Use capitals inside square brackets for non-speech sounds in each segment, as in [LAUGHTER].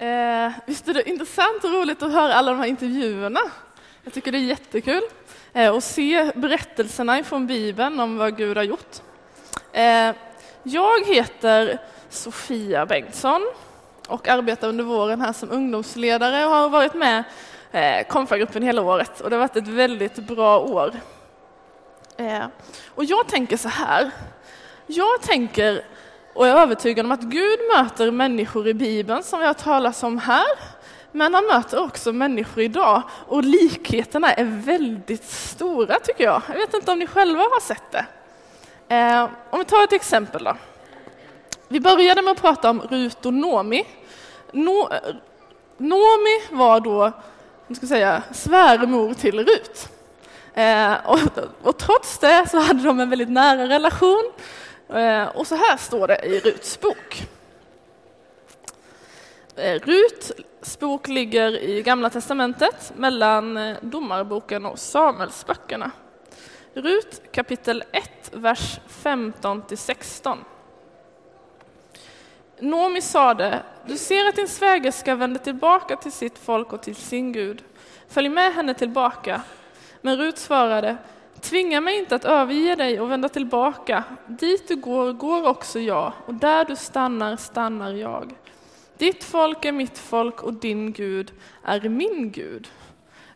Eh, visst är det intressant och roligt att höra alla de här intervjuerna? Jag tycker det är jättekul eh, att se berättelserna från Bibeln om vad Gud har gjort. Eh, jag heter Sofia Bengtsson och arbetar under våren här som ungdomsledare och har varit med eh, Konfagruppen hela året och det har varit ett väldigt bra år. Eh, och jag tänker så här, jag tänker och är övertygad om att Gud möter människor i Bibeln som vi har talat om här, men han möter också människor idag och likheterna är väldigt stora tycker jag. Jag vet inte om ni själva har sett det. Eh, om vi tar ett exempel då. Vi började med att prata om Rut och Nomi. No, Nomi var då, jag ska säga, svärmor till Rut. Eh, och, och, trots det så hade de en väldigt nära relation. Eh, och så här står det i Ruts bok. Eh, Ruts bok ligger i Gamla testamentet mellan eh, Domarboken och Samuelsböckerna. Rut kapitel 1, vers 15 till 16. Nomi sade, du ser att din svägerska vänder tillbaka till sitt folk och till sin Gud. Följ med henne tillbaka. Men Rut svarade, tvinga mig inte att överge dig och vända tillbaka. Dit du går, går också jag, och där du stannar, stannar jag. Ditt folk är mitt folk och din Gud är min Gud.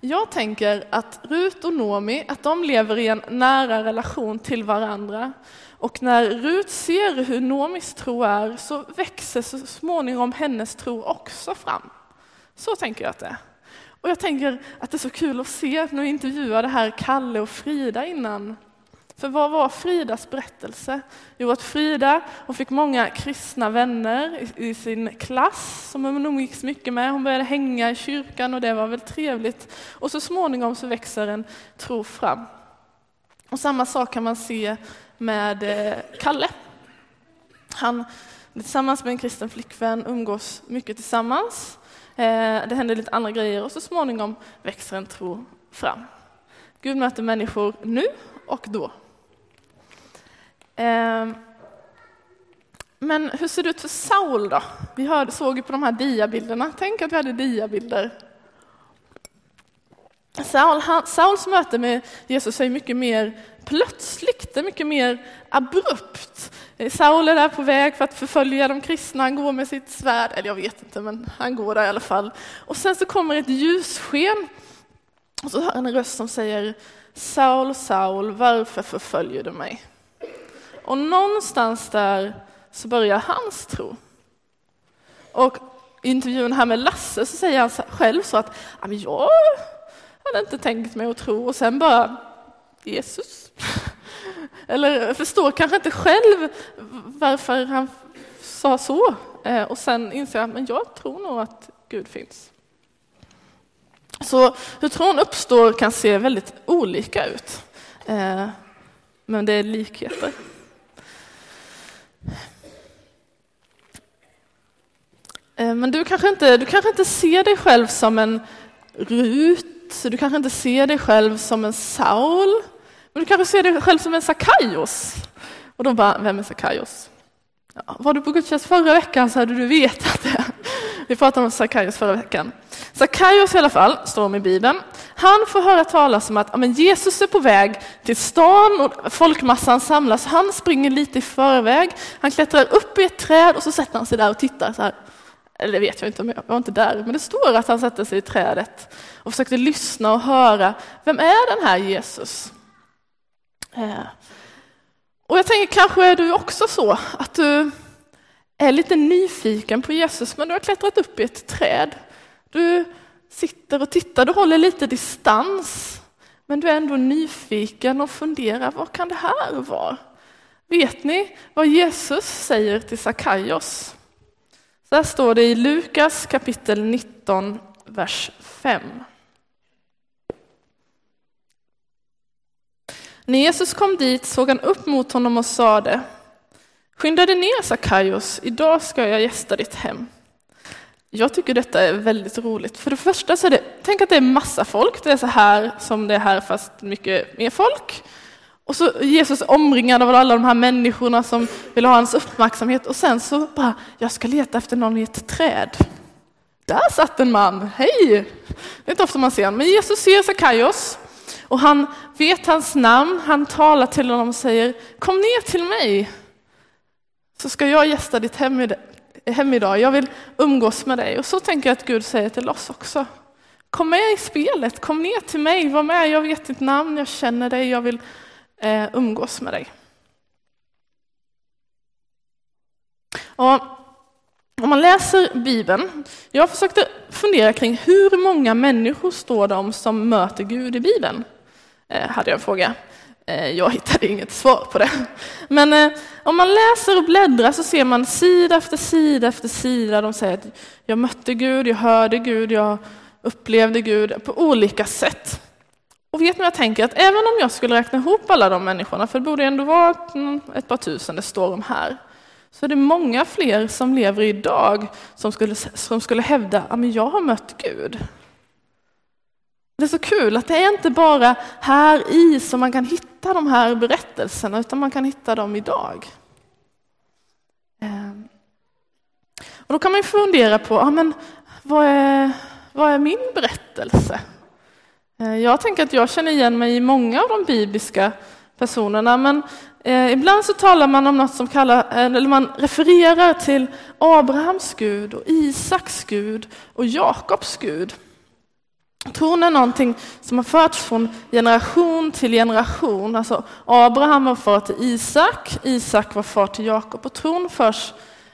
Jag tänker att Rut och Nomi, att de lever i en nära relation till varandra. Och när Rut ser hur Nomis tro är så växer så småningom hennes tro också fram. Så tänker jag att det är. Och jag tänker att det är så kul att se när vi intervjuade här Kalle och Frida innan. För vad var Fridas berättelse? Jo, att Frida hon fick många kristna vänner i, i sin klass som hon umgicks mycket med. Hon började hänga i kyrkan och det var väl trevligt. Och så småningom så växer en tro fram. Och samma sak kan man se med eh, Kalle. Han tillsammans med en kristen flickvän umgås mycket tillsammans. Eh, det händer lite andra grejer och så småningom växer en tro fram. Gud möter människor nu och då. Eh, men hur ser det ut för Saul då? Vi hörde, såg ju på de här diabilderna. Tänk att vi hade diabilder. Saul, han, Sauls möte med Jesus är mycket mer plötsligt, det är mycket mer abrupt. Eh, Saul är där på väg för att förfölja de kristna, han går med sitt svärd, eller jag vet inte, men han går där i alla fall. Och sen så kommer ett ljussken och så hör han en röst som säger Saul, Saul, varför förföljer du mig? Och någonstans där så börjar hans tro. Och i intervjun här med Lasse så säger han själv så att jag hade inte tänkt mig att tro och sen bara Jesus. [LAUGHS] Eller förstår kanske inte själv varför han sa så. Eh, och sen inser jag att jag tror nog att Gud finns. Så hur tron uppstår kan se väldigt olika ut. Eh, men det är likheter. Eh, men du kanske, inte, du kanske inte ser dig själv som en Rut, så du kanske inte ser dig själv som en Saul, men du kanske ser dig själv som en Sakaios. Och de bara, vem är Sakaios? Ja, var du på gudstjänst förra veckan så hade du vetat det. [LAUGHS] Vi pratade om Sakaios förra veckan. Sakaios i alla fall, står om i Bibeln, han får höra talas om att ja, men Jesus är på väg till stan och folkmassan samlas. Han springer lite i förväg, han klättrar upp i ett träd och så sätter han sig där och tittar så här eller det vet jag inte, jag var inte där, men det står att han satte sig i trädet och försökte lyssna och höra, vem är den här Jesus? Eh. Och jag tänker, kanske är du också så att du är lite nyfiken på Jesus, men du har klättrat upp i ett träd. Du sitter och tittar, du håller lite distans, men du är ändå nyfiken och funderar, vad kan det här vara? Vet ni vad Jesus säger till Sakaios? Där står det i Lukas kapitel 19, vers 5. När Jesus kom dit såg han upp mot honom och sade Skynda dig ner Sakaios, idag ska jag gästa ditt hem. Jag tycker detta är väldigt roligt. För det första så är det, tänk att det är massa folk, det är så här som det är här fast mycket mer folk. Och så Jesus omringad av alla de här människorna som vill ha hans uppmärksamhet. Och sen så bara, jag ska leta efter någon i ett träd. där satt en man, hej! Det är inte ofta man ser honom, men Jesus ser Sakaios. Och han vet hans namn, han talar till honom och säger kom ner till mig så ska jag gästa ditt hem idag, jag vill umgås med dig. Och så tänker jag att Gud säger till oss också. Kom med i spelet, kom ner till mig, var med, jag vet ditt namn, jag känner dig, jag vill Eh, umgås med dig. Och om man läser Bibeln, jag försökte fundera kring hur många människor står det om som möter Gud i Bibeln? Eh, hade jag en fråga. Eh, jag hittade inget svar på det. Men om man läser och bläddrar så ser man sida efter sida efter sida. De säger att jag mötte Gud, jag hörde Gud, jag upplevde Gud på olika sätt. Vet ni vad jag tänker? Att även om jag skulle räkna ihop alla de människorna, för det borde ändå vara ett par tusen det står om här, så är det många fler som lever idag som skulle, som skulle hävda att jag har mött Gud. Det är så kul att det är inte bara här i som man kan hitta de här berättelserna, utan man kan hitta dem idag. Ehm. Och då kan man fundera på, ja, men vad, är, vad är min berättelse? Eh, jag tänker att jag känner igen mig i många av de bibliska personerna, men eh, ibland så talar man om något som kallar, eh, eller man refererar till Abrahams Gud och Isaks Gud och Jakobs Gud. Tron är någonting som har förts från generation till generation. Alltså Abraham var far till Isak, Isak var far till Jakob och tron förs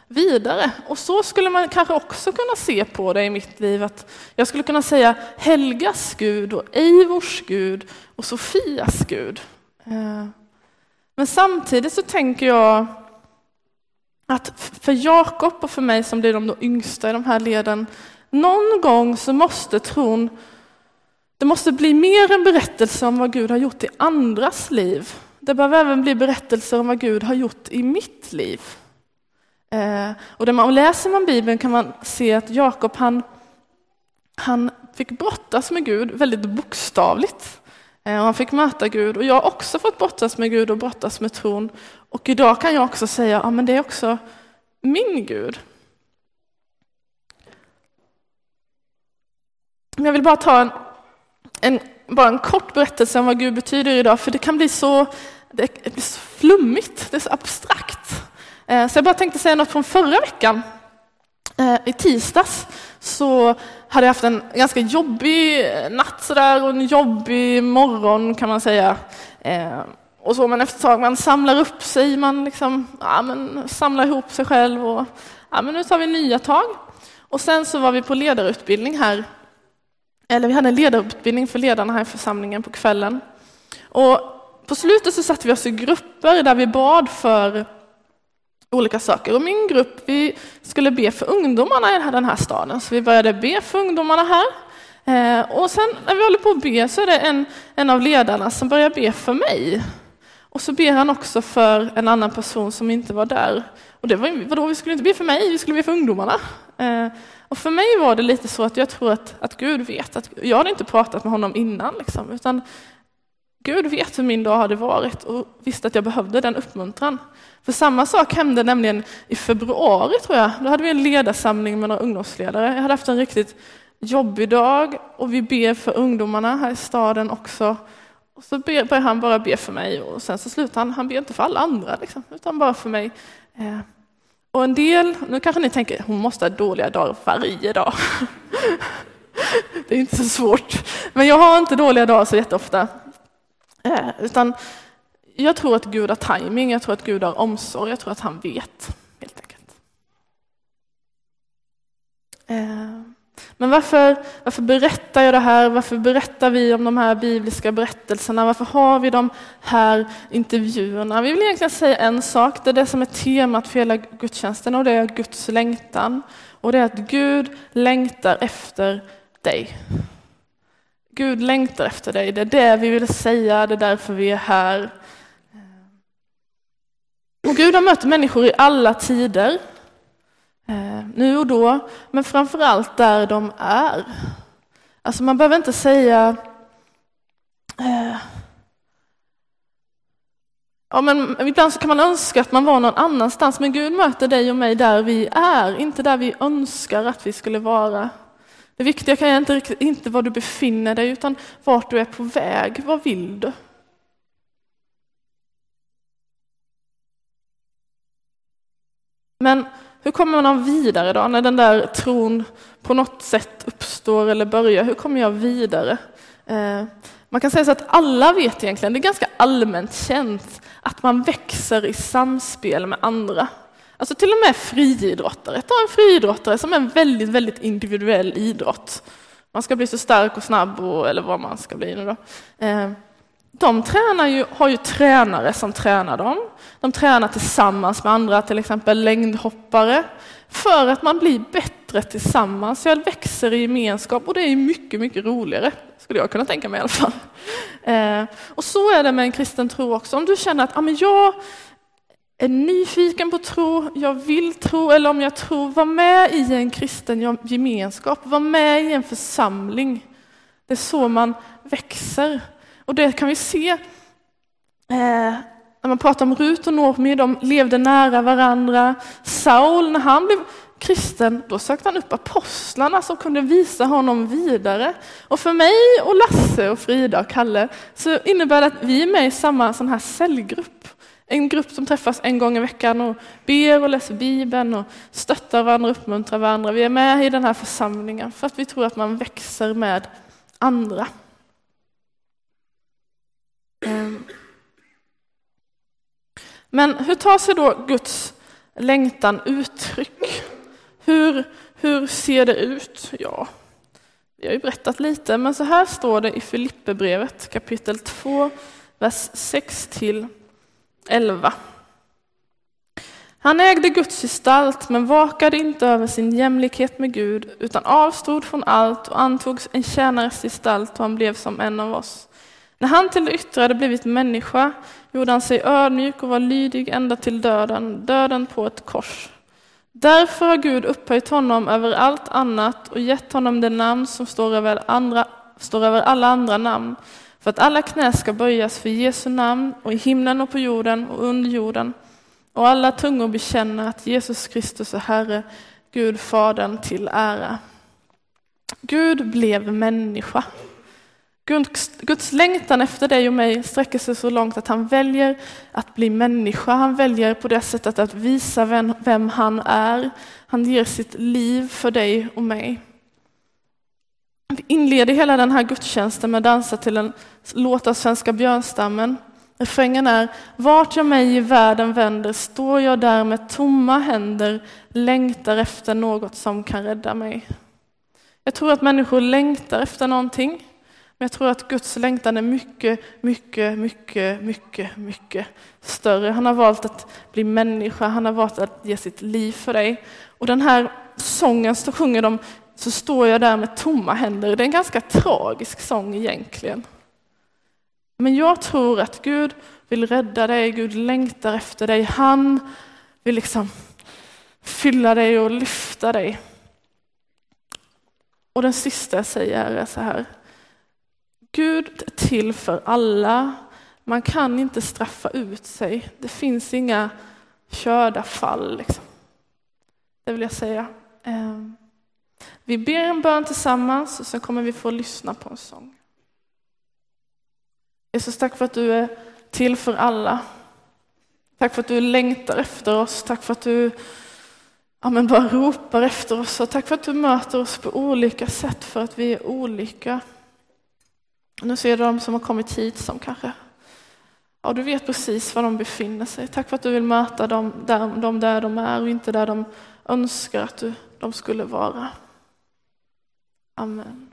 vidare. Och så skulle man kanske också kunna se på det i mitt liv. Att jag skulle kunna säga Helgas Gud och Eivors Gud och Sofias Gud. Eh, men samtidigt så tänker jag att för Jakob och för mig som blir de yngsta i de här leden, någon gång så måste tron det måste bli mer en berättelse om vad Gud har gjort i andras liv. Det behöver även bli berättelser om vad Gud har gjort i mitt liv. Eh, och när man läser man Bibeln kan man se att Jakob han, han fick brottas med Gud väldigt bokstavligt. Eh, och han fick möta Gud och jag har också fått brottas med Gud och brottas med tron. Och idag kan jag också säga att ja, det är också min Gud. Men jag vill bara ta en en, bara en kort berättelse om vad Gud betyder idag, för det kan bli så, det blir så flummigt, det är så abstrakt. Eh, så jag bara tänkte säga något från förra veckan. Eh, I tisdags så hade jag haft en ganska jobbig natt sådär, och en jobbig morgon kan man säga. Eh, och så, men efter ett tag man samlar upp sig, man liksom, ja, men samlar ihop sig själv och ja, men nu tar vi nya tag. Och sen så var vi på ledarutbildning här eller vi hade en ledarutbildning för ledarna här i församlingen på kvällen. Och på slutet så satte vi oss i grupper där vi bad för olika saker. Och min grupp, vi skulle be för ungdomarna i den här staden. Så vi började be för ungdomarna här. Eh, och sen när vi håller på att be så är det en, en av ledarna som börjar be för mig. Och så ber han också för en annan person som inte var där. Och det var, vadå, vi skulle inte be för mig, vi skulle be för ungdomarna. Eh, och för mig var det lite så att jag tror att, att Gud vet, att jag hade inte pratat med honom innan, liksom, utan Gud vet hur min dag hade varit och visste att jag behövde den uppmuntran. För samma sak hände nämligen i februari, tror jag. Då hade vi en ledarsamling med några ungdomsledare. Jag hade haft en riktigt jobbig dag och vi ber för ungdomarna här i staden också. Och så börjar han bara be för mig och sen så slutar han, han ber inte för alla andra, liksom, utan bara för mig. Eh, och en del, nu kanske ni tänker, hon måste ha dåliga dagar varje dag. [LAUGHS] Det är inte så svårt. Men jag har inte dåliga dagar så jätteofta. Eh, utan jag tror att Gud har timing, jag tror att Gud har omsorg, jag tror att han vet. helt enkelt. Eh, men varför, varför berättar jag det här? Varför berättar vi om de här bibliska berättelserna? Varför har vi de här intervjuerna? Vi vill egentligen säga en sak, det är det som är temat för hela gudstjänsten och det är Guds längtan. Och det är att Gud längtar efter dig. Gud längtar efter dig, det är det vi vill säga, det är därför vi är här. Och Gud har mött människor i alla tider eh, nu och då, men framför allt där de är. Alltså man behöver inte säga eh, Ja, men ibland så kan man önska att man var någon annanstans, men Gud möter dig och mig där vi är, inte där vi önskar att vi skulle vara. Det viktiga kan inte, inte var du befinner dig, utan vart du är på väg. Vad vill du? Men hur kommer man vidare då, när den där tron på något sätt uppstår eller börjar? Hur kommer jag vidare? Eh, man kan säga så att alla vet egentligen, det är ganska allmänt känt, att man växer i samspel med andra. Alltså till och med friidrottare. Ta en friidrottare som är en väldigt, väldigt individuell idrott. Man ska bli så stark och snabb, och, eller vad man ska bli nu då. Eh, de tränar ju, har ju tränare som tränar dem. De tränar tillsammans med andra, till exempel längdhoppare, för att man blir bättre tillsammans. Jag växer i gemenskap och det är mycket, mycket roligare, skulle jag kunna tänka mig i alla fall. Eh, och så är det med en kristen tro också. Om du känner att ah, men jag är nyfiken på tro, jag vill tro, eller om jag tror, var med i en kristen gemenskap, var med i en församling. Det är så man växer. Och det kan vi se eh, när man pratar om Rut och Noomi, de levde nära varandra. Saul, när han blev kristen, då sökte han upp apostlarna som kunde visa honom vidare. Och för mig och Lasse och Frida och Kalle så innebär det att vi är med i samma sån här cellgrupp. En grupp som träffas en gång i veckan och ber och läser Bibeln och stöttar varandra och uppmuntrar varandra. Vi är med i den här församlingen för att vi tror att man växer med andra. Ehm. Men hur tar sig då Guds längtan uttryck? Hur, hur ser det ut? Ja, vi har ju berättat lite, men så här står det i Filipperbrevet kapitel 2, vers 6 till 11. Han ägde Guds gestalt men vakade inte över sin jämlikhet med Gud utan avstod från allt och antog en tjänares gestalt och han blev som en av oss. När han till det yttre hade blivit människa gjorde han sig ödmjuk och var lydig ända till döden, döden på ett kors. Därför har Gud upphöjt honom över allt annat och gett honom det namn som står över, andra, står över alla andra namn, för att alla knä ska böjas för Jesu namn och i himlen och på jorden och under jorden och alla tungor bekänna att Jesus Kristus är Herre, Gud Fadern till ära. Gud blev människa. Guds, Guds längtan efter dig och mig sträcker sig så långt att han väljer att bli människa. Han väljer på det sättet att visa vem, vem han är. Han ger sitt liv för dig och mig. Vi inleder hela den här gudstjänsten med att dansa till en låt av Svenska björnstammen. Refrängen är Vart jag mig i världen vänder står jag där med tomma händer, längtar efter något som kan rädda mig. Jag tror att människor längtar efter någonting, men jag tror att Guds längtan är mycket, mycket, mycket, mycket, mycket större. Han har valt att bli människa, han har valt att ge sitt liv för dig. Och den här sången så sjunger de så står jag där med tomma händer. Det är en ganska tragisk sång egentligen. Men jag tror att Gud vill rädda dig, Gud längtar efter dig. Han vill liksom fylla dig och lyfta dig. Och den sista jag säger är så här. Gud är till för alla. Man kan inte straffa ut sig. Det finns inga körda fall. Liksom. Det vill jag säga. Ehm. Vi ber en bön tillsammans och sen kommer vi få lyssna på en sång. Jesus, tack för att du är till för alla. Tack för att du längtar efter oss. Tack för att du ja, men bara ropar efter oss. Och tack för att du möter oss på olika sätt för att vi är olika. Nu ser du de som har kommit hit som kanske Ja, du vet precis var de befinner sig. Tack för att du vill möta dem där, dem där de är och inte där de önskar att du, de skulle vara. Amen.